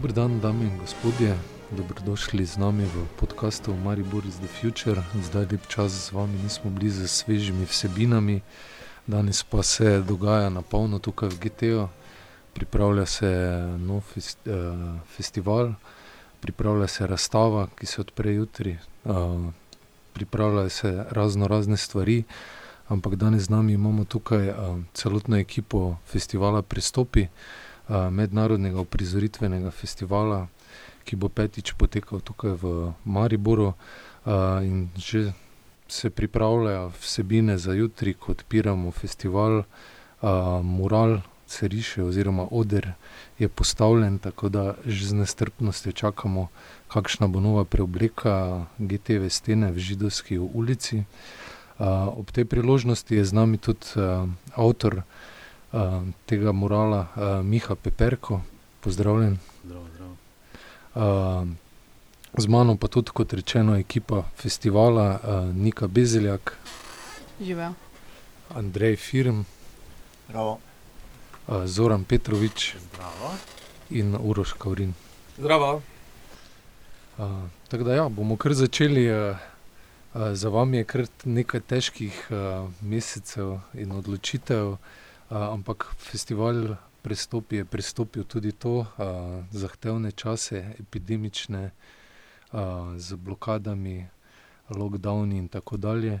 Dobro dan, dame in gospodje, dobrodošli z nami v podkastu Maribor is the Future. Zdaj lep čas z vami, nismo bili z svežimi vsebinami, danes pa se dogaja na polno tukaj v GTO. Pripravlja se nov fest, uh, festival, pripravlja se razstava, ki se odpre jutri, uh, pripravljajo se razno razne stvari. Ampak danes z nami imamo tukaj uh, celotno ekipo festivala Pristopi, uh, mednarodnega uprizoritvenega festivala, ki bo petič potekal tukaj v Mariboru. Uh, in že se pripravljajo vsebine za jutri, ko odpiramo festival, uh, mural se riše, oziroma oder je postavljen, tako da že z nestrpnostjo čakamo, kakšna bo nova preobleka GTV stene v Židovski ulici. Uh, ob tej priložnosti je z nami tudi uh, avtor uh, tega morala, uh, Miha Peperko, pozdravljen. Zdravo, zdravo. Uh, z mano pa tudi, kot rečeno, ekipa festivala uh, Nika Bezeljak, Živel. Andrej Firm, Zdravo. uh, Zoran Petrovič Zdravo. in Uroš Kaurin. Zdravo. Uh, tako da ja, bomo kar začeli. Uh, uh, za vami je kar nekaj težkih uh, mesecev in odločitev, uh, ampak festival Prestopi je pristopil tudi to, uh, zahtevne čase, epidemične, uh, z blokadami, lockdowni in tako dalje.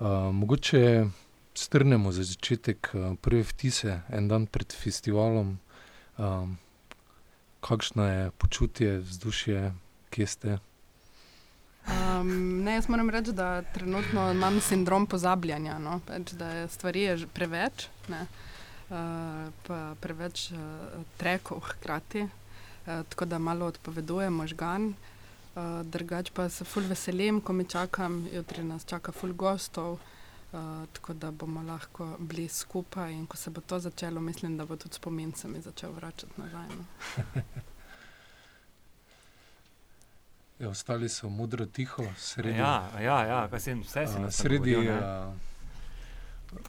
Uh, mogoče strnemo za začetek uh, prve vtise, en dan pred festivalom. Um, kakšno je počutje, vzdušje, kje ste? Um, ne, jaz moram reči, da trenutno imam sindrom pozabljanja, no? Pač, da stvari je že preveč, ne? uh, pa preveč uh, trekov hkrati, uh, tako da malo odpoveduje možgan. Uh, drugač pa se ful veselim, ko mi čakam, jutri nas čaka ful gostov, uh, tako da bomo lahko bili skupaj in ko se bo to začelo, mislim, da bo tudi spomin se mi začel vračati nazaj. No? Ja, ostali so modro, tiho, sredi, Ja, ja, ja sem, vse a, nas sredi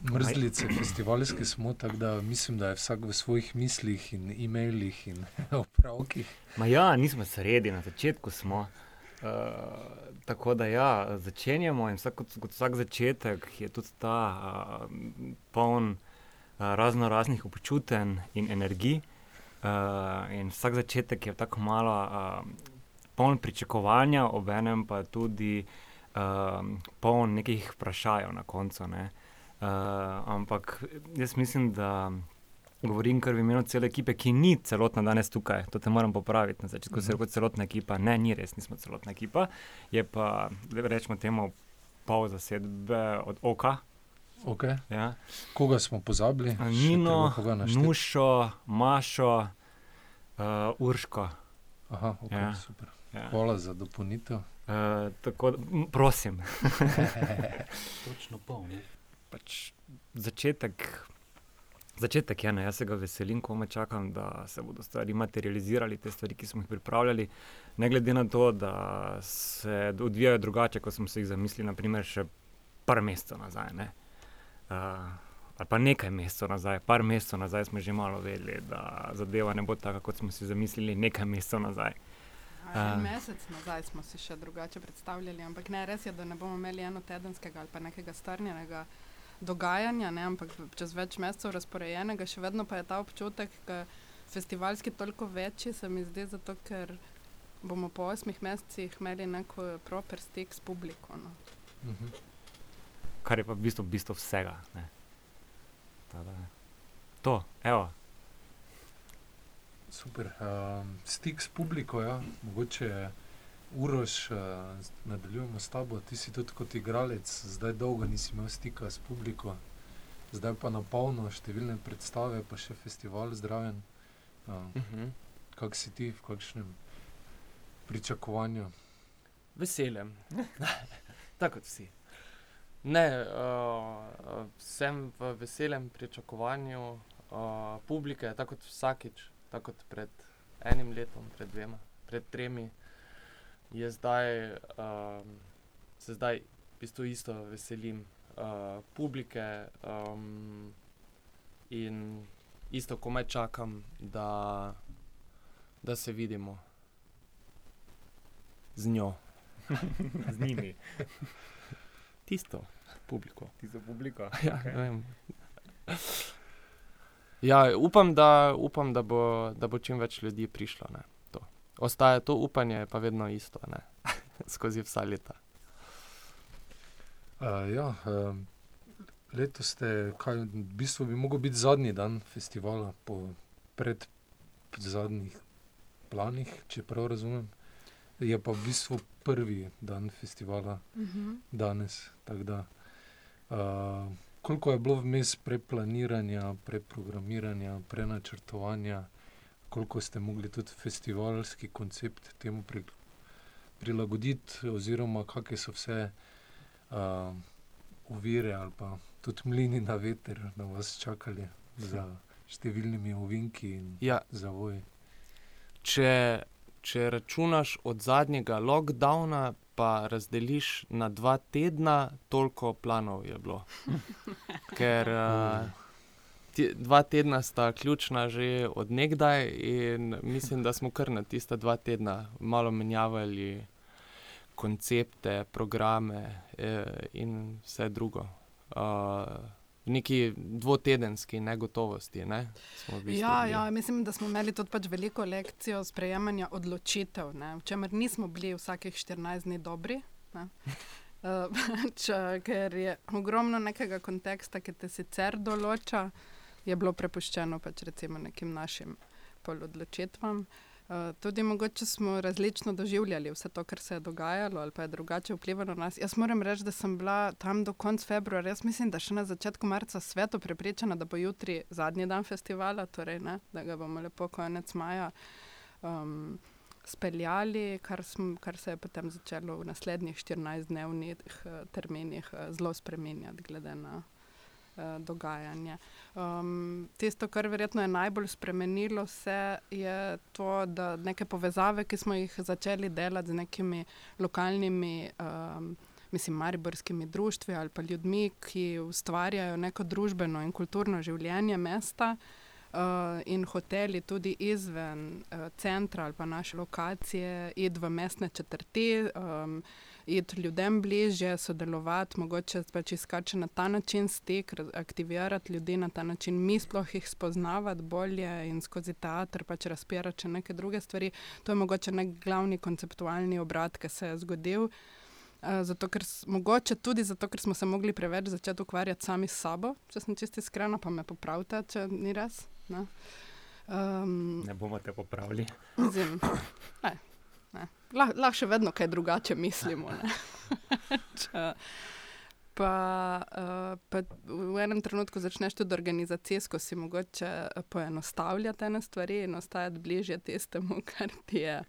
mrzlice, festivalske smo, tako da mislim, da je vsak v svojih mislih in e-mailih in opravkih. Ma ja, nismo sredi, na začetku smo. Uh, tako da ja, začenjamo in vsak, kot, kot vsak začetek je tudi ta uh, poln uh, razno raznih občutenj in energij. Uh, in vsak začetek je tako malo uh, poln pričakovanja, obenem pa tudi uh, poln nekih vprašanj na koncu. Ne? Uh, ampak jaz mislim, da govorim kar v imenu cele ekipe, ki ni celotna danes tukaj. To te moram popraviti. Na začetku se je rekel celotna ekipa. Ne, ni res, nismo celotna ekipa. Je pa, rečemo temu, pol zasedbe od oka. Okay. Ja. Koga smo pozabili? Nino? Nušo, Mašo, uh, Urško. Aha, okay, Ja. super. Ja. Hvala za dopolnitev. Uh, tako prosim. Točno pol. Ne? pač začetek. Začetek je, ne, jaz se ga veselim, ko me čakam, da se bodo stvari materializirali, te stvari, ki smo jih pripravljali. Ne glede na to, da se odvijajo drugače, kot smo si jih zamislili, naprimer, še par mesecev nazaj. Ne. Uh, ali pa nekaj mesecev nazaj, par mesecev nazaj smo že malo vedeli, da zadeva ne bo taka, kot smo si zamislili nekaj mesecev nazaj. A, En A. mesec nazaj smo si še drugače predstavljali, ampak ne, res je, da ne bomo imeli enotedenskega ali pa nekega strnjenega dogajanja, ne, ampak v- čez več mesecev razporejenega, še vedno pa je ta občutek, da festivalski toliko večji, se mi zdi, zato ker bomo po osmih mesecih imeli neko proper stik s publiko. No. Mhm. Kar je pa v bistvu bistvo vsega. Ne. Tada, to, evo. Super. Um, stik s publiko, ja. mogoče Uroš, uh, nadaljujemo s tabo. Ti si tudi kot igralec, zdaj dolgo nisi imel stika s publiko, zdaj pa na polno, številne predstave, pa še festival zdraven. Um, Mhm. Kak si ti, v kakšnem pričakovanju? Veseljem. Tako kot vsi. Ne, uh, sem v veselem pričakovanju uh, publike, tako kot vsakič, tako kot pred enim letom, pred dvema, pred tremi. Je zdaj, um, se zdaj v bistvu isto veselim uh, publike um, in isto komaj čakam, da, da se vidimo z njo, z njimi, tisto publiko. tisto publiko. Ja, ne vem. Ja, upam, da, upam da, bo, da bo čim več ljudi prišlo. Ne, to. Ostaja to upanje, je pa vedno isto, ne, skozi vsa leta. Uh, ja, uh, letos ste, kaj, v bistvu bi mogel biti zadnji dan festivala, po pred zadnjih planih, če prav razumem. Je pa v bistvu prvi dan festivala Mhm. danes. tako Da, uh, koliko je bilo vmes preplaniranja, preprogramiranja, prenačrtovanja, koliko ste mogli tudi festivalski koncept temu pri, prilagoditi, oziroma kakšne so vse uh, ovire ali pa tudi mlini na veter na vas čakali za številnimi ovinki in Ja, zavoji. če, če računaš od zadnjega lockdowna, pa razdeliš na dva tedna, toliko planov je bilo. Ker uh, ti, dva tedna sta ključna že od nekdaj, in mislim, da smo kar na tista dva tedna malo menjavali koncepte, programe eh, in vse drugo. Uh, v neki dvotedenski negotovosti. Ne, smo v bistvu Ja, bili. ja, mislim, da smo imeli tudi pač veliko lekcijo sprejemanja odločitev, ne, v čemer nismo bili vsakih 14 dni dobri. Eh, pač, eh, ker je ogromno nekega konteksta, ki te sicer določa, je bilo prepuščeno pač recimo nekim našim polodločitvam. Uh, tudi mogoče smo različno doživljali vse to, kar se je dogajalo, ali pa je drugače vplivalo na nas. Jaz moram reči, da sem bila tam do konca februarja. Jaz mislim, da še na začetku marca sveto prepričana, da bo jutri zadnji dan festivala, torej ne, da ga bomo lepo konec maja um, speljali, kar, sm, kar se je potem začelo v naslednjih 14-dnevnih uh, terminih uh, zelo spremenjati, glede na dogajanje. Um, tisto, kar verjetno je najbolj spremenilo vse, je to, da neke povezave, ki smo jih začeli delati z nekimi lokalnimi, um, mislim, mariborskimi društvi ali pa ljudmi, ki ustvarjajo neko družbeno in kulturno življenje mesta. Uh, in hoteli tudi izven uh, centra ali pa naše lokacije, id v mestne četrti, um, id ljudem bližje, sodelovati, mogoče pač iskati na ta način stik, aktivirati ljudi na ta način, mi sploh jih spoznavati bolje in skozi teater pač razpirati še neke druge stvari. To je mogoče nek glavni konceptualni obrat, ki se je zgodil. Uh, zato, ker, mogoče tudi zato, ker smo se mogli preveč začeti ukvarjati sami s sabo, če sem čisto iskrena, pa me popravite, če ni res. Ne? Um, Ne bomo te popravili. Mislim, ne, ne. Lah, lahko še vedno kaj drugače mislimo. pa, uh, pa v enem trenutku začneš tudi organizacijsko si mogoče eh, poenostavljati ene stvari in ostajati bližje tistemu, kar ti je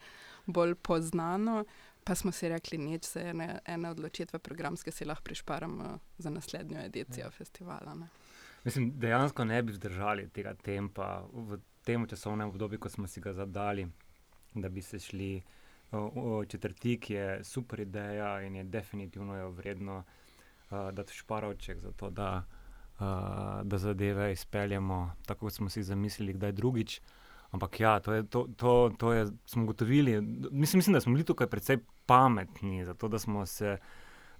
bolj poznano. Pa smo si rekli, nič se ene, ene odločitve programske si lahko prišparamo za naslednjo edicijo festivala. Ne. Mislim, dejansko ne bi vzdržali tega tempa v tem časovnem obdobju, ko smo si ga zadali, da bi se šli o, o četrti, ki je super ideja in je definitivno jo vredno uh, dati šparovček za to, da, uh, da zadeve izpeljemo tako, kot smo si zamislili, kdaj drugič. Ampak ja, to, je, to, to, to je, smo ugotovili. Mislim, mislim, da smo bili tukaj precej pametni, zato da smo se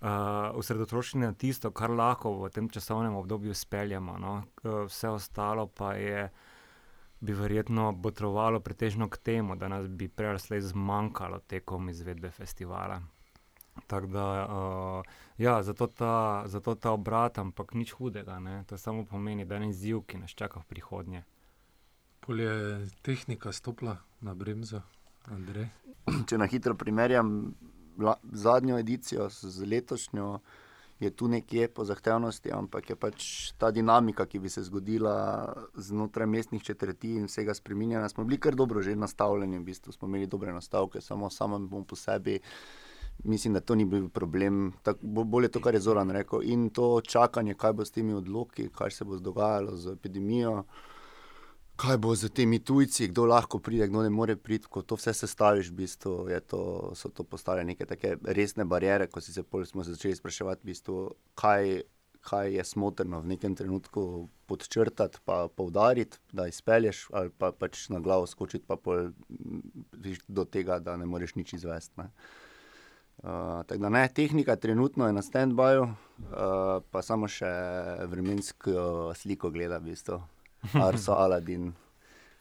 uh, osredotočili na tisto, kar lahko v tem časovnem obdobju speljemo. No? Uh, vse ostalo pa je, bi verjetno botrovalo pretežno k temu, da nas bi prej ali slej zmanjkalo tekom izvedbe festivala. Tako da, uh, ja, zato ta, zato ta obrat, ampak nič hudega. Ne? To samo pomeni, da je izziv, ki nas čaka v prihodnje. Pol je tehnika stopila na bremzo, Andrej. Če na hitro primerjam la, zadnjo edicijo z, z letošnjo, je tu nekje po zahtevnosti, ampak je pač ta dinamika, ki bi se zgodila znotraj mestnih četrti in vsega spremenjena. Smo bili kar dobro že nastavljeni, v bistvu smo imeli dobre nastavke, samo samem po sebi. Mislim, da to ni bil problem. Tak, bo- bolj je to, kar je Zoran rekel. In to čakanje, kaj bo s temi odloki, kaj se bo dogajalo z epidemijo, kaj bo z temi tujci, kdo lahko pride, kdo ne more priti. Ko to vse sestaviš, v bistvu, to, so to postale neke take resne barijere, ko si se pol smo se začeli spraševati, v bistvu, kaj, kaj je smotrno v nekem trenutku podčrtati, pa poudariti, da izpelješ, ali pa pač na glavo skočiti, pa pol, viš, do tega, da ne moreš nič izvesti. Ne. Uh, tako da ne, tehnika trenutno je na stand-byu, uh, pa samo še vremensko sliko gleda, v bistvu. Arso, Aladin,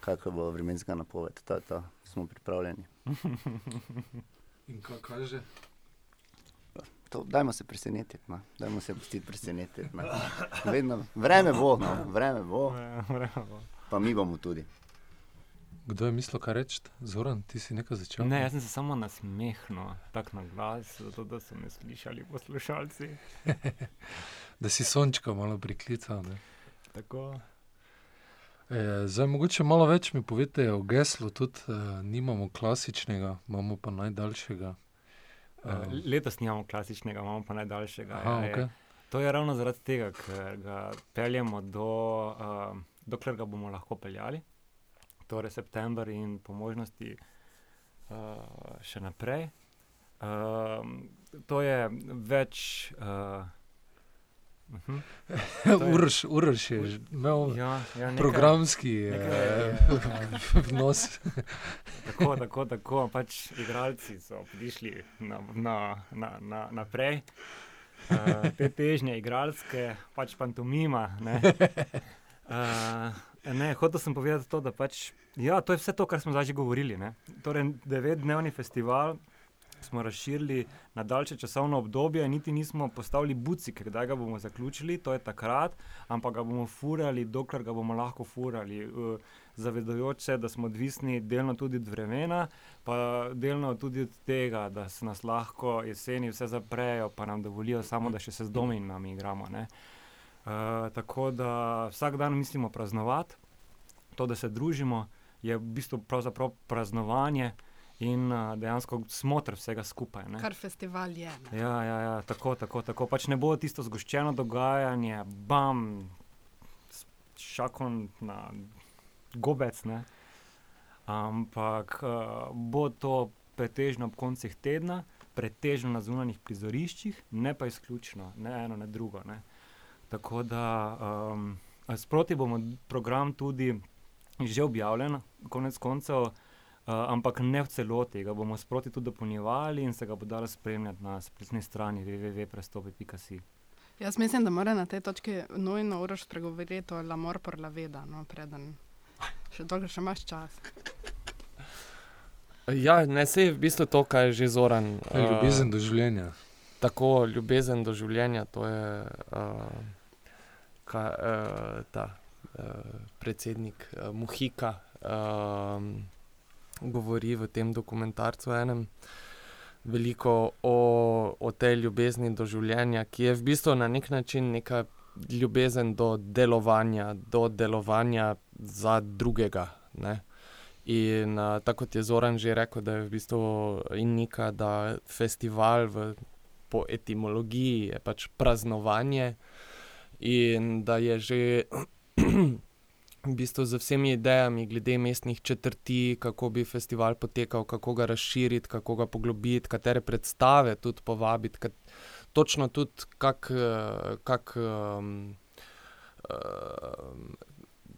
kakšna bo vremenska napoved, ta, ta, smo pripravljeni. In kaj kaže? To, dajmo se presenetiti, no. dajmo se pustiti presenetiti. No. Vedno, vreme bo, no. vreme bo, pa mi bomo tudi. Kdo je mislil, kaj reči? Zoran, ti si nekaj začel? Ne, jaz sem se samo nasmehnil, tako na glas, zato da so me slišali poslušalci. da si sončka malo priklical. Ne? Tako. E, zdaj, mogoče malo več mi povete o geslu, tudi e, nimamo klasičnega, imamo pa najdaljšega. Uh, letos nimamo klasičnega, imamo pa najdaljšega. Aha, ja, okay. je, to je ravno zaradi tega, ker ga peljemo do, uh, dokler ga bomo lahko peljali, torej september in po možnosti uh, še naprej. Uh, to je več. Uh, Uh -huh. Uroš je imel ja, ja, nekaj, programski vnos. tako, tako, tako. Pač igralci so prišli na, na, na, na, naprej. Uh, te težnje, igralske, pač pantomima. Ne. Uh, ne, hotel sem povedati to, da pač, ja, to je vse to, kar smo zdaj že govorili. Ne. Torej, devetdnevni festival smo razširili na daljše časovno obdobje, niti nismo postavili buci, kdaj ga bomo zaključili, to je takrat, ampak ga bomo furali, dokler ga bomo lahko furali. Uh, Zavedajoč se, da smo odvisni delno tudi od vremena, pa delno tudi od tega, da se nas lahko jeseni vse zaprejo, pa nam dovolijo samo, da še se z domi in nami igramo. Uh, tako da vsak dan mislimo praznovati, to, da se družimo, je v bistvu pravzaprav praznovanje in uh, dejansko smotr vsega skupaj. Ne. Kar festival je. Ja, ja, ja, tako, tako, tako. Pač ne bo tisto zgoščeno dogajanje, bam, šakon na gobec. Ne. Ampak uh, bo to pretežno ob koncih tedna, pretežno na zunanjih prizoriščih, ne pa izključno, ne eno, ne drugo. Ne. Tako da um, sproti bomo program tudi že objavljen, konec koncev. Uh, ampak ne v celoti, ga bomo sproti tudi dopolnjevali in se ga bo dalo spremljati na spletni strani www.prestopi.si. Jaz mislim, da mora na tej točki nujno uraš spregovoriti o Lamor por la Veda, no, preden še dolgo še imaš čas. Ja, ne se je v bistvu to, kar je že zoran. Uh, ljubezen do življenja. Tako, ljubezen do življenja, to je uh, ka, uh, ta uh, predsednik uh, Muhika. Uh, govori v tem dokumentarcu enem. Veliko o, o tej ljubezni do življenja, ki je v bistvu na nek način neka ljubezen do delovanja, do delovanja za drugega. Ne? In uh, tako kot je Zoran že rekel, da je v bistvu in neka, da festival v, po etimologiji je pač praznovanje, in da je že v bistvu z vsemi idejami glede mestnih četrti, kako bi festival potekal, kako ga razširiti, kako ga poglobiti, katere predstave tudi povabiti, kat, točno tudi kak, kak, um, um,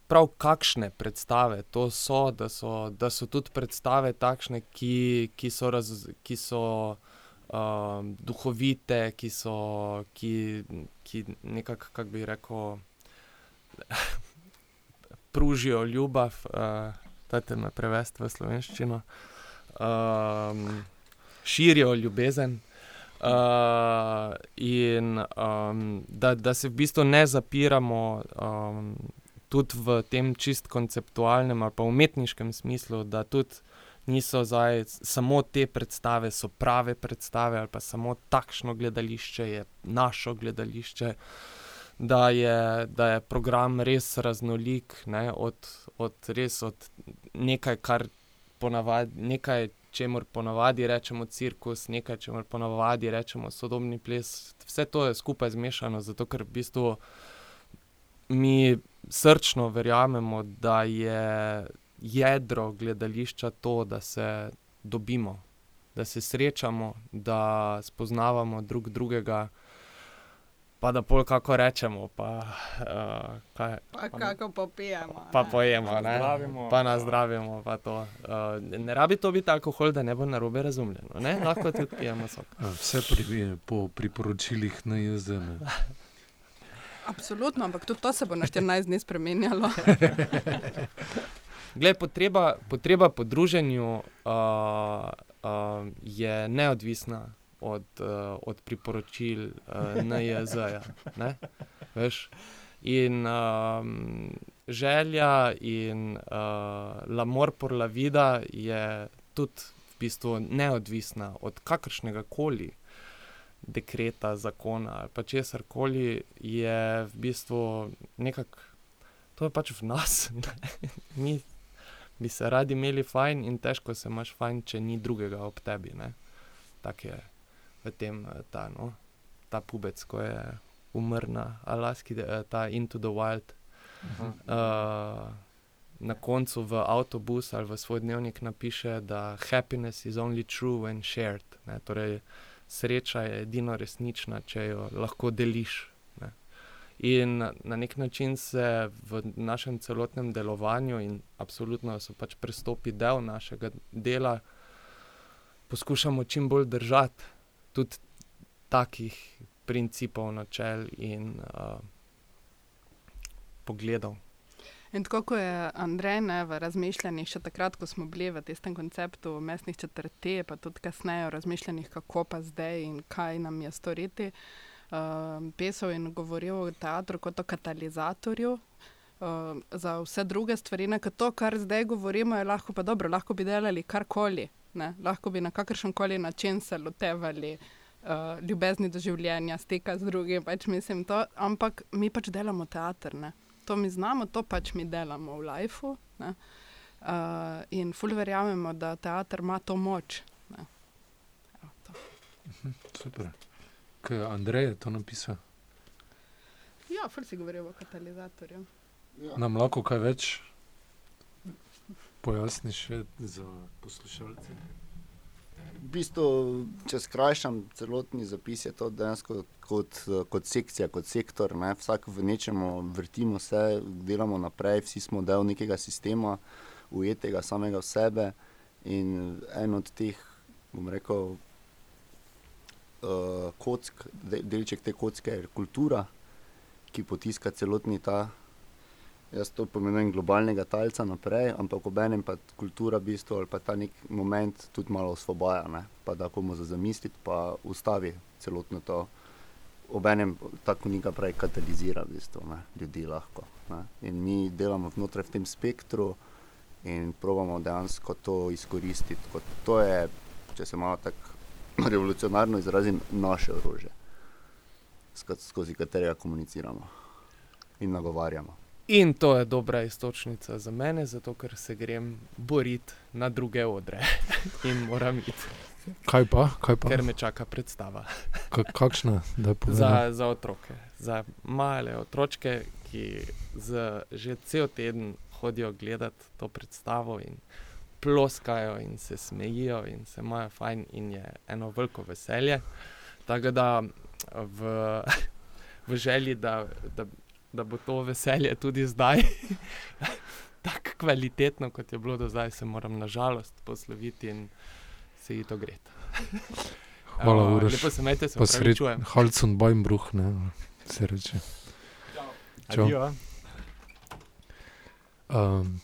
prav kakšne predstave to so, da so, da so tudi predstave takšne, ki, ki so, raz, ki so um, duhovite, ki so, ki, ki nekako, kako bi rekel pružijo ljubav, uh, da te me prevesti v slovenščino, um, širijo ljubezen. Uh, in um, da, da se v bistvu ne zapiramo um, tudi v tem čist konceptualnem ali pa umetniškem smislu, da tudi niso zdaj samo te predstave, so prave predstave ali pa samo takšno gledališče je našo gledališče. Uh, da je, da je program res raznolik, ne, od, od, res od nekaj, kar ponavadi, nekaj, čemu ponavadi rečemo cirkus, nekaj, čemu ponavadi rečemo sodobni ples. Vse to je skupaj zmešano, zato ker v bistvu mi srčno verjamemo, da je jedro gledališča to, da se dobimo, da se srečamo, da spoznavamo drug drugega pa da pol kako rečemo, pa, uh, kaj, Pa kako popijemo. pa ne. pojemo, ne? Zdravimo. pa nas zdravimo. Pa to. uh, ne rabi to biti alkohol, da ne bo narobe razumljeno. Ne? Lahko tudi pijemo sok. A, Vse pri, po priporočilih na JZN. Absolutno, ampak tudi to se bo na 14 dni spremenjalo. Glej, potreba, potreba po druženju uh, uh, je neodvisna od, uh, od priporočil uh, NJZ-ja. ne, veš. In um, želja in uh, l'amor por la vida je tudi v bistvu neodvisna od kakršnega koli dekreta, zakona ali pa česar koli, je v bistvu nekako, to je pač v nas. ne. Mi bi se radi imeli fajn, in težko se imaš fajn, če ni drugega ob tebi. ne. Tak je tem eh, ta, no, ta pubec, ko je umrl na Alaski, eh, ta Into the Wild. Uh, na koncu v avtobus ali v svoj dnevnik napiše, da happiness is only true when shared. Ne? Torej, sreča je edino resnična, če jo lahko deliš. Ne? In na- na nek način se v našem celotnem delovanju, in absolutno so pač prestopi del našega dela, poskušamo čim bolj držati tudi takih principov, načel in uh, pogledov. In tako kot je Andrej ne, v razmišljanjih, še takrat, ko smo bili v tistem konceptu mestnih četrti, pa tudi kasneje v razmišljanjih, kako pa zdaj in kaj nam je storiti, uh, pisal in govoril o teatru kot o katalizatorju. Uh, za vse druge stvari, ker to, kar zdaj govorimo, je lahko pa dobro, lahko bi delali karkoli, ne, lahko bi na kakršen koli način se lotevali uh, ljubezni do življenja, stika z drugim, pač mislim to, ampak mi pač delamo teater. Ne to mi znamo, to pač mi delamo v lifeu. ne. Uh, in ful verjamemo, da teater ima to moč. ne. Evo, to. Super. Kaj, Andrej je to napisal. Ja, ful si govoril o katalizatorju. Nam lahko kaj več pojasniš še za poslušalce? V bistvu, če skrajšam celotni zapis, je to dejansko kot, kot sekcija, kot sektor. Ne? Vsak v nečemu vrtimo se, delamo naprej, vsi smo del nekega sistema, ujetega samega v sebe. In en od teh, bom rekel, uh, kock, de, delček te kocke je kultura, ki potiska celotni ta. Jaz to pomenujem globalnega talca naprej, ampak obenem pa kultura v bistvu ali pa ta nek moment tudi malo osvobaja, ne? pa da komu za zamisliti, pa ustavi celotno to. Obenem ta knjiga pravi katalizira v bistvu, ne? ljudi lahko. Ne? In mi delamo znotraj v tem spektru in probamo dejansko to izkoristiti. Kot to je, če se malo tako revolucionarno izrazim, naše orožje, sko- skozi katerega komuniciramo in nagovarjamo. In to je dobra istočnica za mene, zato ker se grem boriti na druge odre in moram iti, Kaj pa? Kaj pa? ker me čaka predstava. Ka, kakšna? Da povem. Za, za otroke, za male otročke, ki z, že cel teden hodijo gledati to predstavo in ploskajo in se smejijo in se imajo fajn in je eno veliko veselje. Tako da v, v želji, da, da, da bo to veselje tudi zdaj tako kvalitetno, kot je bilo do zdaj, se moram nažalost posloviti in se ji to greti. Hvala, Uroš. Lepo se majte, se Pa sred opravičujem. Halcon Beinbruch, ne, se reče. Čau. Um,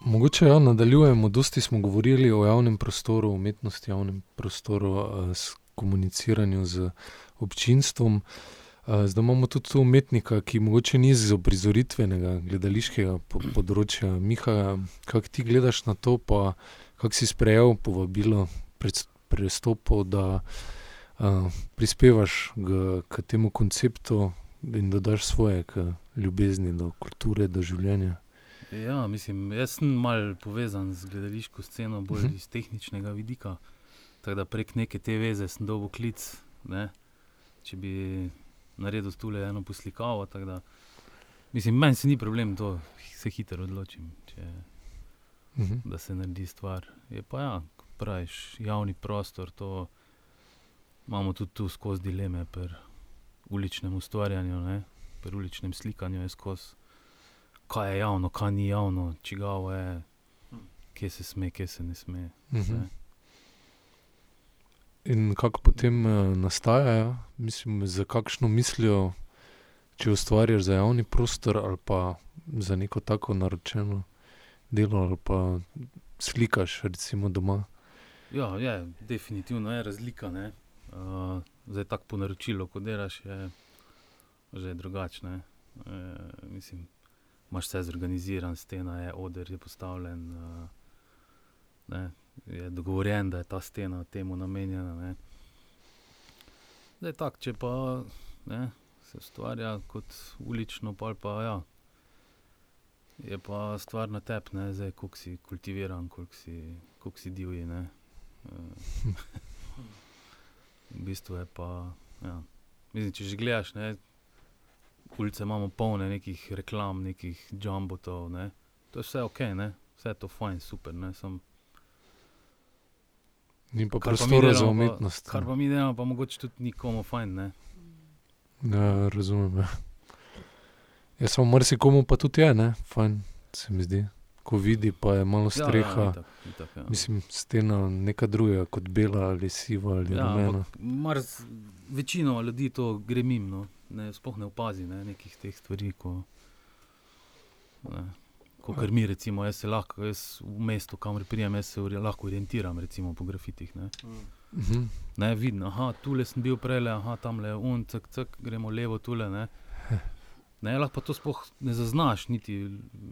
mogoče ja, nadaljujemo. Dosti smo govorili o javnem prostoru, umetnosti, javnem prostoru, uh, s komuniciranju z občinstvom. Uh, zdaj imamo tudi tu umetnika, ki mogoče ni iz oprizoritvenega, gledališkega po področja. Miha, kako ti gledaš na to, pa kako si sprejel povabilo pred prestopom, da uh, prispevaš k, k temu konceptu in da daš svoje k ljubezni do kulture, do življenja. Ja, mislim, jaz sem mal povezan z gledališko sceno, bolj Mhm. iz tehničnega vidika. Tako da prek neke te veze sem dobil klic, ne, če bi naredil tule eno poslikavo. Da, mislim, meni se ni problem, to se hitro odločim, če, Mhm. da se naredi stvar. Je pa ja, praviš, javni prostor, to imamo tudi tu skozi dileme pri uličnem ustvarjanju, ne, pri uličnem slikanju je skozi, kaj je javno, kaj ni javno, čigavo je, kje se sme, kje se ne sme. Mhm. vse. In kako potem uh, nastajajo, mislim, za kakšno mislijo, če ustvarjaš za javni prostor ali pa za neko tako naročeno delo, ali pa slikaš, recimo doma. Ja, je, definitivno je razlika. ne. Uh, zdaj tako po naročilu, ko delaš, je že drugačne. Uh, mislim, imaš vse zorganiziran, stena je, oder je postavljen. Uh, ne, je dogovorjen, da je ta stena temu namenjena. Ne. Zdaj tako, če pa ne, se ustvarja kot ulično, pol pa ja. Je pa stvar na tebi, zdaj, koliko si kultiviran, koliko si, koliko si divji. ne. Eh, v bistvu je pa. Ja. Mislim, če že gledaš, ne, ulice imamo polne nekih reklam, nekih jumbotov. Ne. To je vse ok, ne. vse je to fajn, super. Ne, sam, Ni pa prostora za umetnost. kar pa mi delamo, pa mogoče tudi nikomu fajn. Ne. Ja, razumem. Ja. Jaz samo marsikomu pa tudi je, ne, fajn se mi zdi. Ko vidi, pa je malo streha. Ja, ja, itak, itak, ja. Mislim, stena neka druga, kot bela ali siva ali Ja, rumena. Mars, večino ljudi to gre mimo, ne, sploh ne opazi ne, nekih teh stvari. Ko, ne, ko kar mi, recimo, jaz se lahko, jaz v mestu, kamor prijem, jaz se lahko orientiram recimo, po grafitih. Ne. Mhm. Ne, vidim, aha, tule sem bil prej, aha, tam le un, cek, cek, gremo levo, tule. Ne. Ne, lahko pa to sploh ne zaznaš, niti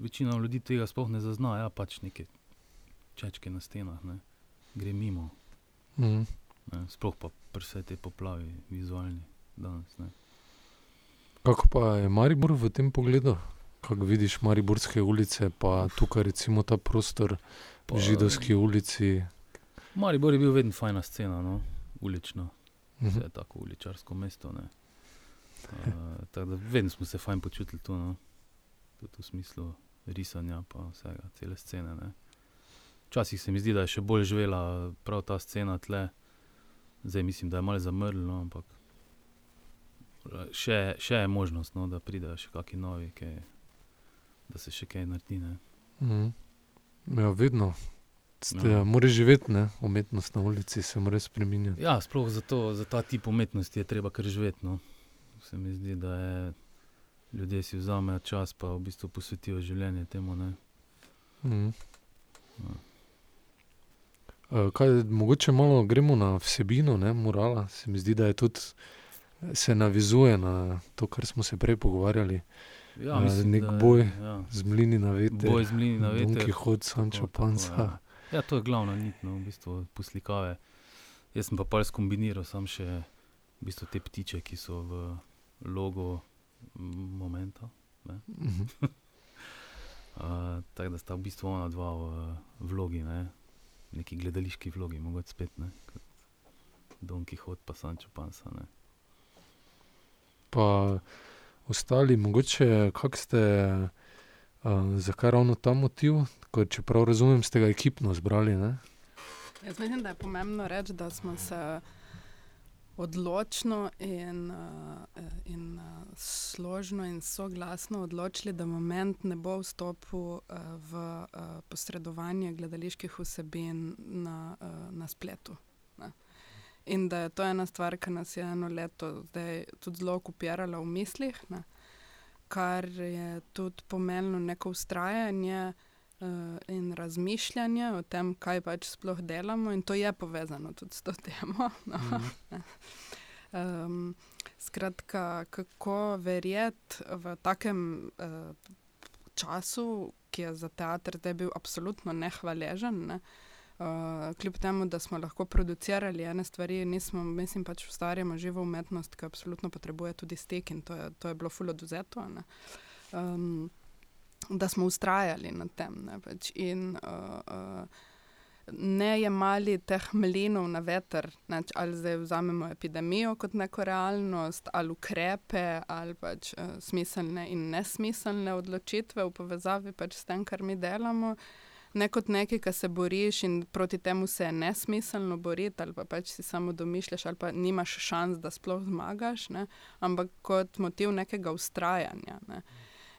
večina ljudi tega sploh ne zazna, ja, pač neke čečke na stenah, ne. gre mimo. Mhm. Ne, sploh pa pri vsej tej poplavi vizualni danes. Ne. Kako pa je Maribor v tem pogledu? Kako vidiš Mariborske ulice, pa tukaj recimo ta prostor v Židovski ulici? Maribor je bil vedno fajna scena, no? ulična, Mhm. vse je tako uličarsko mesto. ne. Uh, tako da vedno smo se fajn počutili tu, no? tudi v smislu risanja, pa vsega, cele scene. Ne? Včasih se mi zdi, da je še bolj živela prav ta scena tle, zdaj mislim, da je malo zamrl, no, ampak eh, še, še je možnost, no, da pridejo še kakšni novi, kaj, da se še kaj naredi. Ne? Mhm. Ja, vedno. Ste, Ja. Moraš živeti, ne? umetnost na ulici se mora spremenjati. Ja, sploh zato, za ta tip umetnosti je treba kar živeti. No. Se mi zdi, da je, ljudje si vzamejo čas, pa v bistvu posvetijo življenje temu. Ne. Mhm. Ja. Kaj, mogoče malo gremo na vsebino, ne, morala. Se mi zdi, da je tudi se navizuje na to, kar smo se prej pogovarjali, Ja, mislim, nek da boj Ja. z mlini na veter. Boj z mlini na veter. Kihot, Sancho Tako, tako, Panza. ja. Ja, to je glavna nit, no, v bistvu poslikave. Jaz sem pa pa skombiniral sam še v bistvu te ptiče, ki so v logo momenta. Mhm. Uh, tako da sta v bistvu ona dva v vlogi, ne? neki gledališki vlogi, mogoče spet ne. kot Don Quixote pa Sancho Panza. Ne? Pa ostali, mogoče, kako ste, uh, zakaj ravno ta motiv, ko čeprav razumem, ste ga ekipno zbrali. Ne? Jaz mislim, da je pomembno reči, da smo se odločno in, uh, in uh, složno in soglasno odločili, da moment ne bo vstopil uh, v uh, posredovanje gledaliških vsebin na, uh, na spletu. In da je to ena stvar, ki nas je eno leto zdaj tudi zelo okupirala v mislih, ne. kar je tudi pomenilo neko ustrajanje uh, in razmišljanje o tem, kaj pač sploh delamo, in to je povezano tudi s to temo. No. Um, skratka, kako verjeti v takem uh, času, ki je za teater zdaj bil absolutno nehvaležen. Ne? Uh, kljub temu, da smo lahko producirali ene stvari, nismo, mislim, pač ustvarjamo živo umetnost, ki absolutno potrebuje tudi stik in to je, to je bilo fulo dozeto. Um, da smo ustrajali na tem. Ne, pač, in uh, uh, ne jemali teh mlinov na veter, ne, ali zdaj vzamemo epidemijo kot neko realnost, ali ukrepe, ali pač uh, smiselne in nesmiselne odločitve v povezavi pač s tem, kar mi delamo. Ne kot nekaj, ki se boriš in proti temu se je nesmiselno boriti, ali pa pač si samo domišljaš, ali pa nimaš šans, da sploh zmagaš, ne? ampak kot motiv nekega ustrajanja. Ne?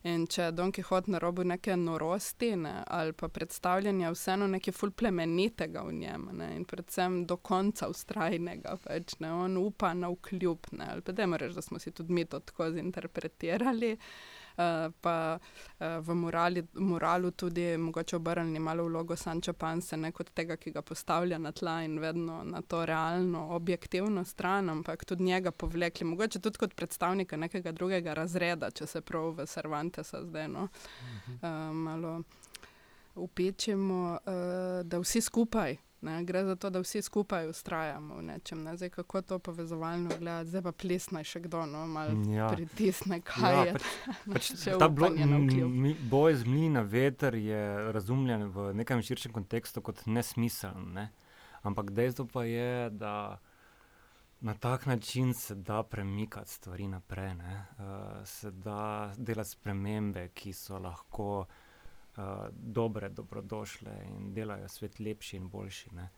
In če je Don Quixote na robu neke norosti ne, ali pa predstavljanja vseeno nekaj ful plemenitega v njem ne, in predvsem do konca ustrajnega, pač, ne, on upa na vkljub, ne, ali pa da moraš, da smo si tudi mi to tako zinterpretirali. Uh, pa uh, v morali, moralu tudi mogoče obrnili malo vlogo Sanča Pansa, ne kot tega, ki ga postavlja na tla in vedno na to realno, objektivno stran, ampak tudi njega povlekli, mogoče tudi kot predstavnika nekega drugega razreda, če se prav v Cervantesa zdaj no, uh, malo upečemo, uh, da vsi skupaj. Ne, gre za to, da vsi skupaj ustrajamo v nečem. Ne. Zdaj, kako to povezovalno gledati, zdaj pa plesne še kdo, no, malo Ja. pritisne, kaj Ja, je. Pač Še ta boj z mlini na veter je razumljen v nekem širšem kontekstu kot nesmiseln. Ne? Ampak dejstvo pa je, da na tak način se da premikati stvari naprej. Uh, se da delati spremembe, ki so lahko uh, dobre, dobrodošle in delajo svet lepši in boljši. Ne?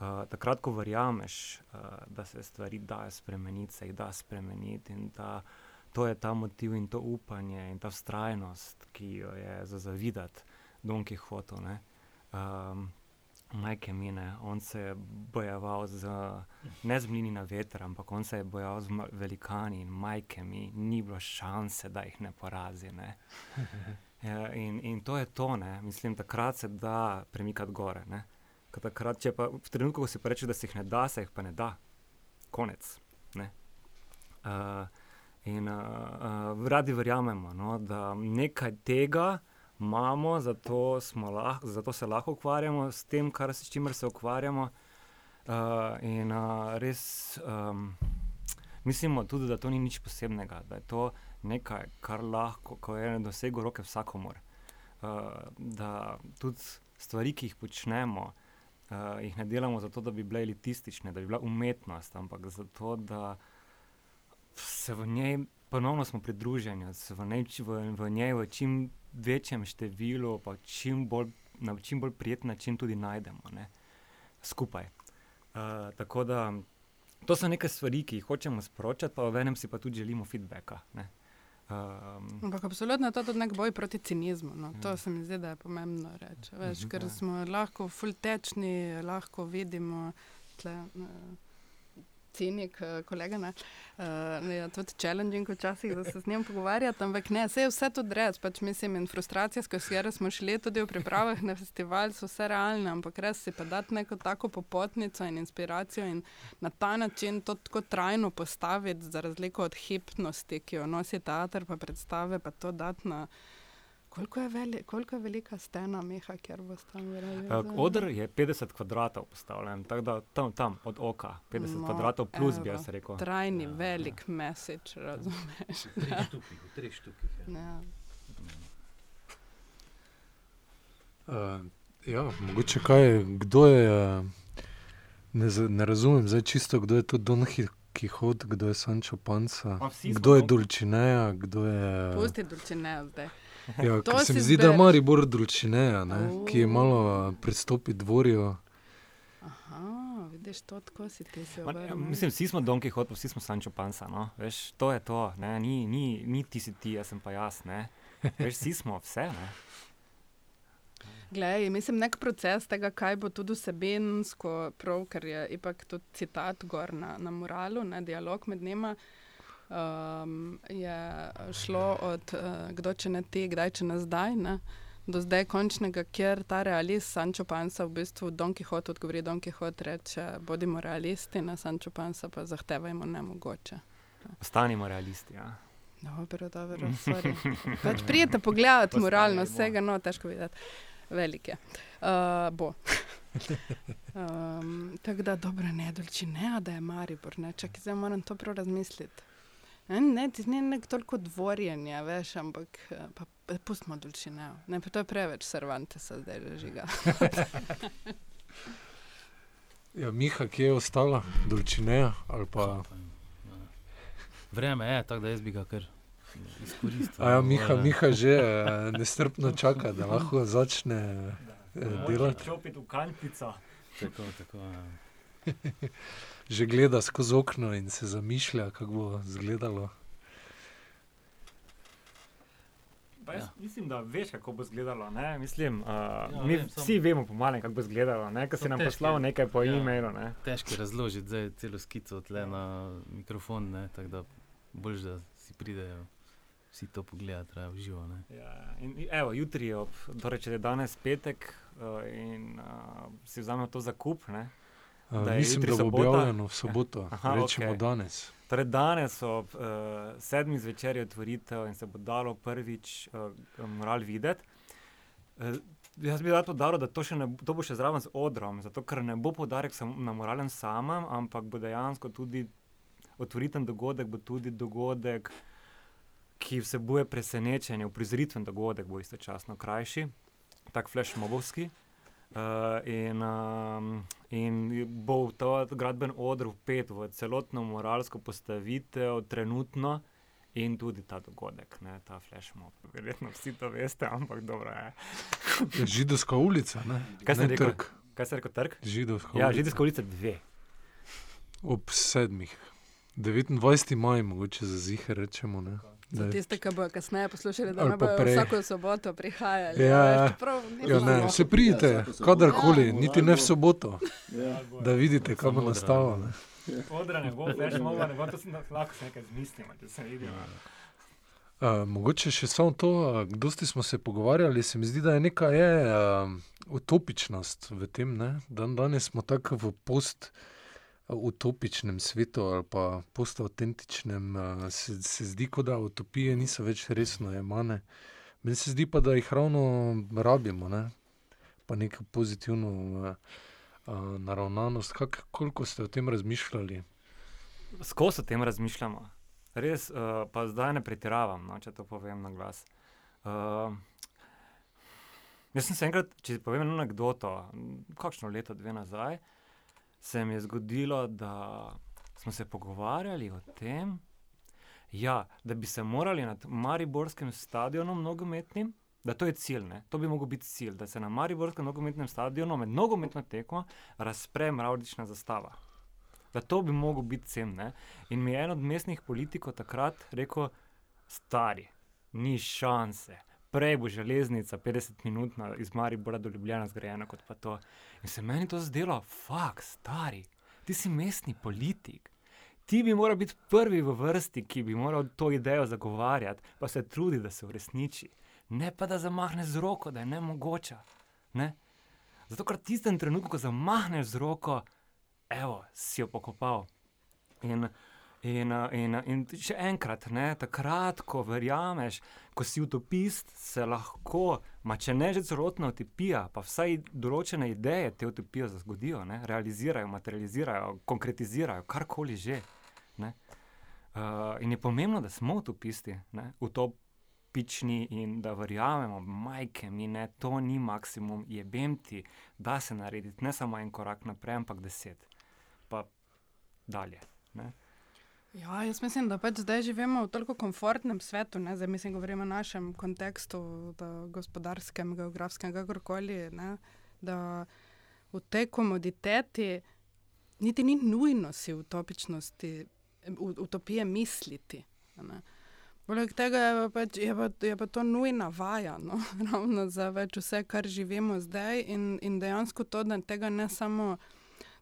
Uh, takrat, ko verjameš, uh, da se stvari dajo spremeniti, se jih da spremeniti in da to je ta motiv in to upanje in ta vztrajnost, ki jo je za zavidati Don Quixotu. Ne? Um, Majke mine, on se je bojeval z, ne z mlini na veter, ampak on se je bojeval z velikani in majke mi, ni bilo šanse, da jih ne porazi. Ne? Ja, in, in to je to, ne? mislim, takrat se da premikati gore. Ne? Ker Takrat, če pa v trenutku, ko si pa reče, da se jih ne da, se jih pa ne da. Konec. Ne? Uh, in uh, uh, radi verjamemo, no, da nekaj tega imamo, zato, lah, zato se lahko ukvarjamo s tem, kar, s čimer se ukvarjamo. Uh, in uh, res um, mislimo tudi, da to ni nič posebnega, da je to nekaj, kar lahko, ko je na dosegu roke vsakomor. Uh, da tudi stvari, ki jih počnemo, uh, jih ne delamo zato, da bi bile elitistične, da bi bila umetnost, ampak zato, da se v njej ponovno smo pridruženi, da se v njej, v, v njej v čim večjem številu, pa čim bolj, na čim bolj prijeten način tudi najdemo ne? skupaj. Uh, tako da to so neke stvari, ki jih hočemo sporočati, pa v enem si pa tudi želimo feedbacka. Ne? Um, Ampak absolutno je to tudi nek boj proti cinizmu. No. To Ja. se mi zdi, da je pomembno reči. Veš, Mhm. ker Ja. smo lahko fultečni, lahko vidimo. Tle, uh, Cinik, eh, kolega, ne, uh, je tudi challenging včasih, da se z njim pogovarjati, ampak ne, vse je vse tudi res, pač mislim, in frustracije, s katero smo šli tudi v pripravah na festival, so vse realne, ampak res si pa dati neko tako popotnico in inspiracijo in na ta način to tako trajno postaviti, za razliko od hipnosti, ki jo nosi teater, pa predstave, pa to dati na. Koliko je, veli, koliko je velika stena, Miha, kjer bo tam uh, Odr je 50 kvadratov postavljen, tako da tam, tam od oka, 50 No, no, kvadratov plus bi evo. jaz rekel. Trajni, Ja, ja, velik ja. message, razumeš? V treh štukih, v treh štukih. Ja. Ja. Uh, ja, mogoče kaj, kdo je. Uh, ne, ne razumem zdaj čisto, kdo je to Don Quixote, kdo je Sancho Panza, kdo je Don- Dulcineja, kdo je. Pusti dolčine zdaj. Ja, To se mi zdi, da je. Maribor Dulcineja, ne, ki je Oh. malo uh, pristopi dvorju. Aha, vidiš, to tako si ti se obrnil. mislim, vsi smo Don Quixote, pa vsi smo Sancho Panza. No? Veš, to je to, ne? ni, ni, ni ti si ti, jaz sem pa jaz. Ne? Veš, vsi smo vse. Ne? Glej, mislim, nek proces tega, kaj bo tudi vsebinsko, prav, ker je ipak tudi citat gor na, na moralu, ne, dialog med njima. Um, je šlo od uh, kdo če ne ti, kdaj če ne zdaj, ne, do zdaj končnega, kjer ta realist Sancho Pansa v bistvu Don Quixote odgovori, Don Quixote reče, bodimo realisti, na Sancho Pansa pa zahtevajmo nemogoče. Ostanimo realisti. Ja. Dobro, dobro. Pač prijete pogledati moralno, vsega, no, težko videti. Velik je. Uh, bo. Um, tako da, dobro, ne, dolči ne, da je Maribor, ne, čakaj, zdaj moram to prav razmisliti. Ne, ne, ti ni nek toliko dvorjenja, veš, ampak eh, pa, pa pustimo dolči ne. Pa to je preveč Cervantesa zdaj režiga. Ja, Miha, kje je ostala, ali pa. Ja. Vreme je, tako da jaz bi ga kar izkoristil. A ja, Miha, Eh, Miha že eh, nestrpno čaka, da lahko začne. eh, delati. Čopiti v kantico. Tako, tako, ja. Že gleda skozi okno in se zamišlja, kako bo izgledalo. Ja. mislim, da veš, kako bo izgledalo. Ne? Mislim, uh, Ja, ja, mi vem, sam- vsi vemo, pomalo, kako bo izgledalo. To si nam težko poslal nekaj po Ja. e-mailu. Ne? Težko je razložiti zdaj celo skico tle na mikrofon, ne, tako da bolj, da si pridejo vsi to pogledati, raje v živo. Ne. Ja, in, in, evo, jutri je, ob, torej, če je danes petek uh, in uh, si vzamemo to za kup. Ne? Uh, Da mislim, da bo sobota? objavljeno v soboto, Aha, rečemo okej. danes. Torej, danes ob uh, sedmih zvečer je otvoritev in se bo dalo prvič uh, moral videti. Uh, jaz bi rad podaril, da to, ne, bo- to bo še zraven z odrom, zato ker ne bo podarek na moralnem samem, ampak bo dejansko tudi otvoriten dogodek, bo tudi dogodek, ki vsebuje presenečenje, uprizoritven dogodek, bo istočasno krajši, tak flashmobovski. Uh, in, um, in bo ta gradben odr vpet v celotno moralsko postavitev, trenutno in tudi ta dogodek, ne, ta flashmob. Verjetno vsi to veste, ampak dobro je. Židovska ulica, ne? Kaj sem ne rekel? trg. Kaj se je rekel, trg? Židovska Ja, ulica. židovska ulica dve. Ob sedmih. 29. maj, mogoče za zihe rečemo. Ne? Da Za tiste, ki bodo kasneje poslušali, da ne bodo vsako soboto prihajali. Ja, ja. Ja, ne, lahko. se pridite, Ja, kadarkoli, Ja, niti ne v soboto, Ja. da vidite, kam bo nastalo. odra, ne. Odra ne bo, flashmoba ne bo, to sem lahko se nekaj zmislimo, če se vidimo. Uh, mogoče še samo to, uh, kdo ste smo se pogovarjali, se mi zdi, da je neka je, uh, utopičnost v tem, ne? Dan danes smo tako v post utopičnem svetu ali pa postautentičnem, uh, se, se zdi, kot da utopije niso več resno jemane. Meni se zdi pa, da jih ravno rabimo, ne? pa neko pozitivno uh, uh, naravnanost. Kak, koliko ste o tem razmišljali? Skozi o tem razmišljamo. Res, uh, pa zdaj ne pretiravam, no, če to povem na glas. Uh, jaz sem se enkrat, če povem anekdoto, kakšno leto, dve nazaj, se mi je zgodilo, da smo se pogovarjali o tem, ja, da bi se morali nad Mariborskim stadionom nogometnim, da to je cilj, ne? to bi mogel biti cilj, da se na Mariborskem nogometnem stadionu med nogometno tekmo razpre mravljična zastava. Da to bi mogel biti cen. Ne? In mi je en od mestnih politikov takrat rekel, stari, ni šanse. Prej bo železnica 50 minut iz Maribora do Ljubljana zgrajena kot pa to. In se meni to zdelo, fuk, stari, ti si mestni politik. Ti bi moral biti prvi v vrsti, ki bi moral to idejo zagovarjati, pa se trudi, da se uresniči. Ne pa da zamahne z roko, da je ne mogoče. Zato, ker tistem trenutku, ko zamahneš z roko, evo, si jo pokopal. In, in, in, in še enkrat, ne, takrat, ko verjameš, ko si utopist, se lahko, ma če ne že celotna utopija, pa vsaj določene ideje te utopije zgodijo, ne, realizirajo, materializirajo, konkretizirajo, karkoli že. Ne. Uh, in je pomembno, da smo utopisti, ne, utopični in da verjamemo, majke mi ne, to ni maksimum, jebem ti, da se narediti ne samo en korak naprej, ampak deset, pa dalje. Ne. Ja, jaz mislim, da pač zdaj živimo v tako komfortnem svetu. Ne? Zdaj mislim, govorimo o našem kontekstu, da gospodarskem, geografskem, kakorkoli. Ne? Da v tej komoditeti niti ni nujno si utopičnosti, utopije misliti. ne. Poleg tega je pa, pač, je, pa, je pa to nujna vaja, no? ravno za več vse, kar živimo zdaj, in, in dejansko to, da tega ne samo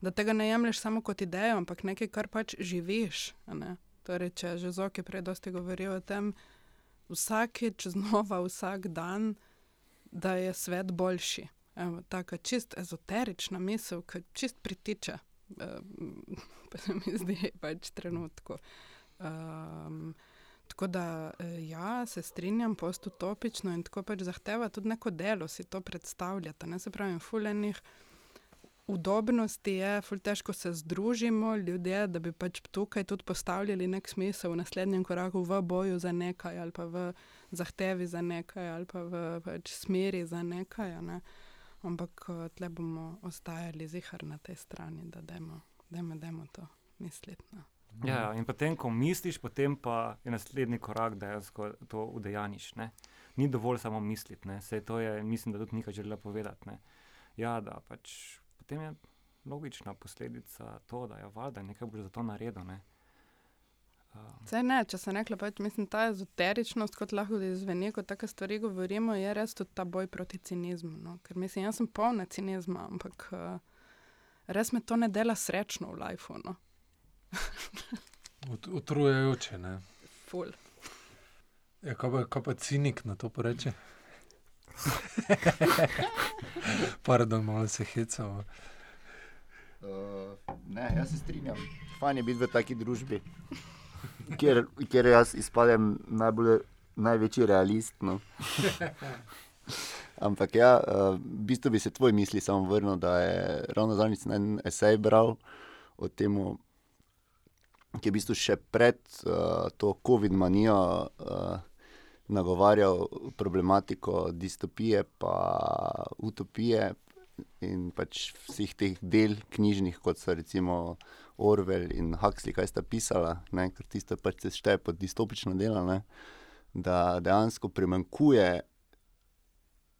da tega ne jemliš samo kot idejo, ampak nekaj, kar pač živiš. ne. Torej, če že Zoki prej dosti govorijo o tem, vsakeč znova, vsak dan, da je svet boljši. Evo, taka čist ezoterična misel, ki čist pritiče, um, pa se mi zdi pač trenutku. Um, tako da, eh, ja, se strinjam, postutopično in tako pač zahteva tudi neko delo, si to predstavljate. Ne se pravi, fulejnih udobnosti je, ful težko se združimo, ljudje, da bi pač tukaj tudi postavljali nek smisel v naslednjem koraku v boju za nekaj, ali pa v zahtevi za nekaj, ali pa v pač smeri za nekaj. Ne? Ampak eh, tle bomo ostajali zihar na tej strani, da dajmo, dajmo, dajmo to misliti. No. Ja, ja, in potem, ko misliš, potem pa je naslednji korak, da to udejaniš. Ne? Ni dovolj samo misliti? Saj to je, mislim, da tudi nekaj želela povedati. Ne? ja, da pač potem je logična posledica to, da je valjda nekaj boš za to naredil. Ne? Um, Saj ne, če se nekaj pač, mislim, ta ezoteričnost, kot lahko izveni, ko take stvari govorimo, je res tudi ta boj proti cinizmu. No? Ker mislim, jaz sem polna cinizma, ampak uh, res me to ne dela srečno v lifeu. No? Ut, utrujajoče. Ne? Ful. Ja, kaj, pa, kaj pa cinik na to poreče? Pardon, malo se hecamo. Uh, ne, jaz se strinjam. Fajn je biti v taki družbi, kjer, kjer jaz izpadem najbolj, največji realist. No. Ampak ja, uh, v bistvu bi se tvoj misli samo vrnil, da je ravno zadnjič en esej bral o tem, ki je v bistvu še pred uh, to COVID-manijo uh, nagovarjal problematiko distopije in utopije in pač vseh teh del knjižnih, kot so recimo Orwell in Huxley, kaj sta pisala, ne, ker tisto pač se šteje pod distopično delo, ne, da dejansko primankuje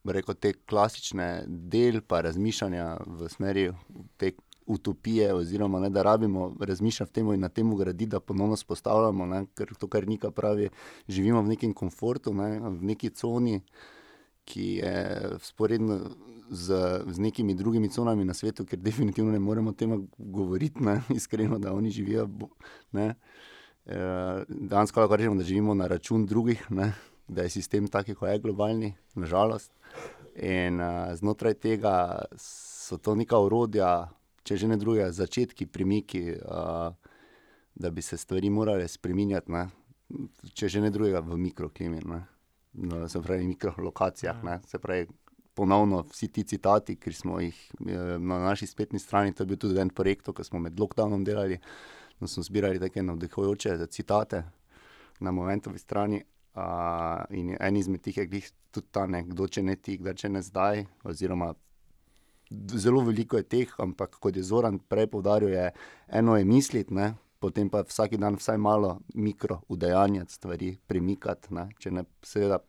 rekel, te klasične del pa razmišljanja v smeri te utopije, oziroma ne, da rabimo razmišljati v tem in na tem graditi, da ponovno spostavljamo, ne, ker to, kar Nika pravi, živimo v nekem komfortu, ne, v neki coni, ki je sporedna z, z nekimi drugimi conami na svetu, ker definitivno ne moremo o tem govoriti, ne, iskreno, da oni živijo. E, Danes lahko rečemo, da živimo na račun drugih, ne, da je sistem taki, kot je globalni, nažalost. In uh, znotraj tega so to neka urodja, če že ne druge, začetki, premiki, uh, da bi se stvari morale spremenjati, ne? če že ne drugega, v mikroklimi, ne? no, se pravi, mikrolokacijah. Ne? Se pravi, ponovno vsi ti citati, ki smo jih na naši spletni strani, to je bil tudi en projekt, ki smo med lockdownom delali, da smo zbirali take navdihujoče citate na momentovi strani. Uh, in en izmed teh je tudi ta, ne, kdo če ne ti, kdo če ne zdaj. Oziroma, zelo veliko je teh, ampak kot je Zoran prej povdaril, je eno je misliti, ne, potem pa vsak dan vsaj malo mikro udejanjati stvari, premikati, ne, če ne seveda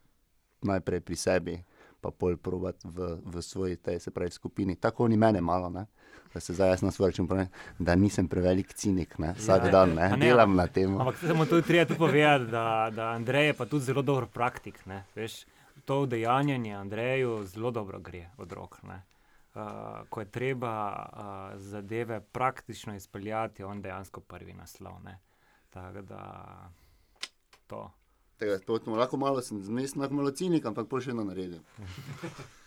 najprej pri sebi. Pa pol provat v, v svoji, tej, se pravi, skupini. Tako ni mene malo, ne? da se zdaj jaz na svoj račun pravim, da nisem prevelik cinik, ne? vsak ja, dan ne? Ne, delam na tem. Ampak se mu tudi treba povedati, da, da Andrej je pa tudi zelo dober praktik. Veš, to udejanjanje Andreju zelo dobro gre od rok. Uh, ko je treba uh, zadeve praktično izpeljati, on dejansko prvi naslov. Tako da to. Tega, lahko malo sem zmeden, lahko malo cinik, ampak pa še eno naredim.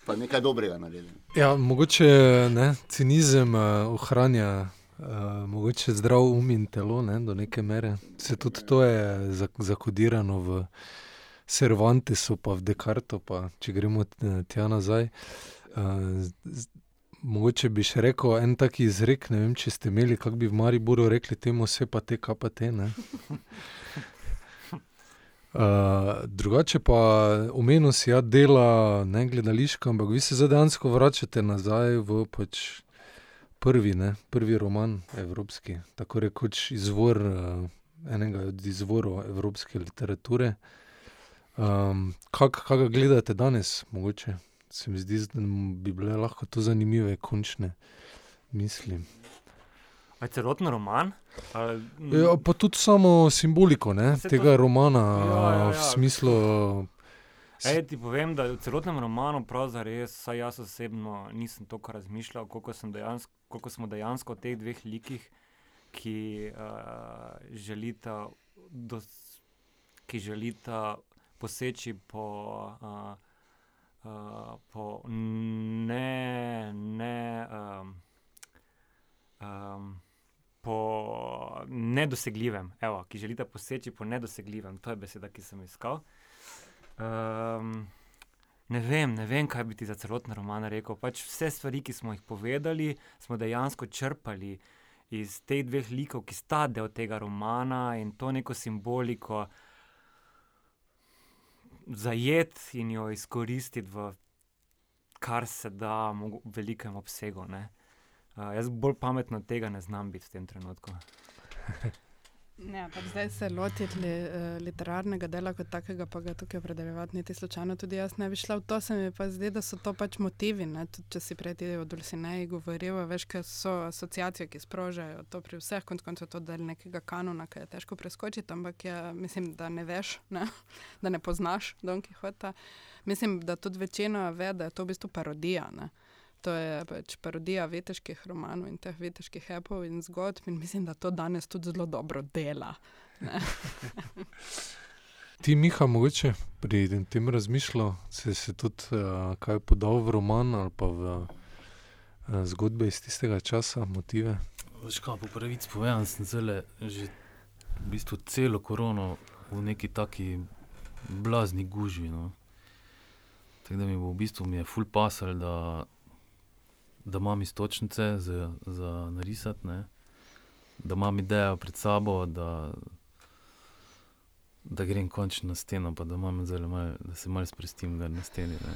Pa nekaj dobrega naredim. Ja, mogoče ne, cinizem uh, ohranja uh, mogoče zdrav um in telo ne, do neke mere. Se tudi to je zakodirano v Cervantesu, pa v Descartesu, pa če gremo tja nazaj. Uh, Mogoče bi še rekel en tak izrek, ne vem, če ste imeli, kako bi v Mariboru rekli temu, vse pa te, kaj pa te. Uh, drugače pa omenil si, ja, dela ne gledališko, ampak vi se zadejansko vračate nazaj v pač prvi, ne, prvi roman evropski, tako rekoč izvor uh, enega od izvorov evropske literature. Um, Kako kak gledate danes, mogoče? Se mi zdi, da bi bile lahko to zanimive, končne misli. Je celoten roman? Ali... Ja, pa tudi samo simboliko ne, tega to... romana, ja, ja, ja. v smislu. Ej, ti povem, da v celotnem romanu, res, saj jaz osebno nisem toliko razmišljal, koliko, dejansko, koliko smo dejansko v teh dveh likih, ki, uh, želita, dos, ki želita poseči po, uh, uh, po ne. ne um, um, po nedosegljivem, evo, ki želite poseči po nedosegljivem, to je beseda, ki sem iskal. Um, ne vem, ne vem, kaj bi ti za celoten roman rekel. Pač vse stvari, ki smo jih povedali, smo dejansko črpali iz teh dveh likov, ki sta del tega romana in to neko simboliko zajeti in jo izkoristiti v kar se da velikem obsegu. Ne? Uh, jaz bolj pametno tega ne znam biti v tem trenutku. Ja, pač zdaj se lotiti li, uh, literarnega dela kot takega, pa ga tukaj opredeljevati, niti slučajno tudi jaz ne bi šla v to. Se mi pa zdi, da so to pač motivi. Tudi, če si prej o Dulcineji govoril, veš, kaj so asociacije, ki sprožajo to pri vseh, konc koncev to del nekega kanona, ki je težko preskočiti, ampak je, mislim, da ne veš, ne? da ne poznaš Don Quixota. Mislim, da tudi večina ve, da je to v bistvu parodija. Ne? To je pač parodija veteških romanov in teh veteških epov in zgodb, in mislim, da to danes tudi zelo dobro dela. Ti, Miha, mogoče pri tem razmišljal, se je tudi uh, kaj podal v roman ali pa v uh, zgodbe iz tistega časa, motive. Veš, kaj po pravici povem, sem zelo že v bistvu celo korono v neki taki blazni gužvi. No. Tako da mi bo v bistvu mi je full pasal, da da imam istočnice za, za narisati, ne? da imam idejo pred sabo, da, da grem končno na steno, pa da, mal, da se malo spustim na steni.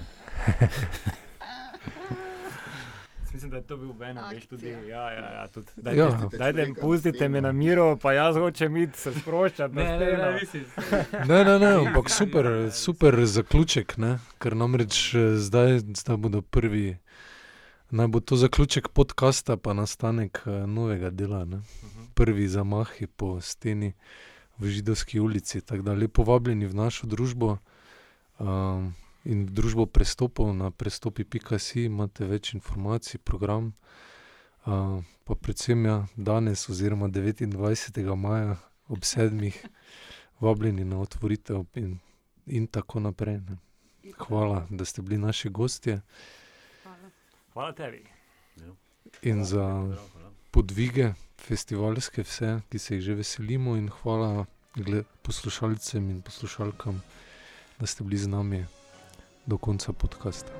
Mislim, da je to bil Ben, veš tudi. Ja, ja, ja, tudi. Dajte, ja. dajte, pustite me na miru, pa jaz hočem iti se sproščati. Ne, ne, ne, ne, ne, ne, ampak super, super zaključek, ne? ker namreč eh, zdaj, zdaj bodo prvi. Naj bo to zaključek podcasta, pa nastanek uh, novega dela. Ne? Mhm. Prvi zamahi po steni v Židovski ulici. Tako da lepo vabljeni v našo družbo um, in v družbo prestopov na prestopi.si, imate več informacij, program. Uh, pa predvsem ja, danes, oziroma 29. maja ob sedmih, vabljeni na otvoritev in, in tako naprej. Ne? Hvala, da ste bili naši gostje. Hvala tebi. In za podvige, festivalske, vse, ki se jih že veselimo, in hvala poslušalcem in poslušalkam, da ste bili z nami do konca podcasta.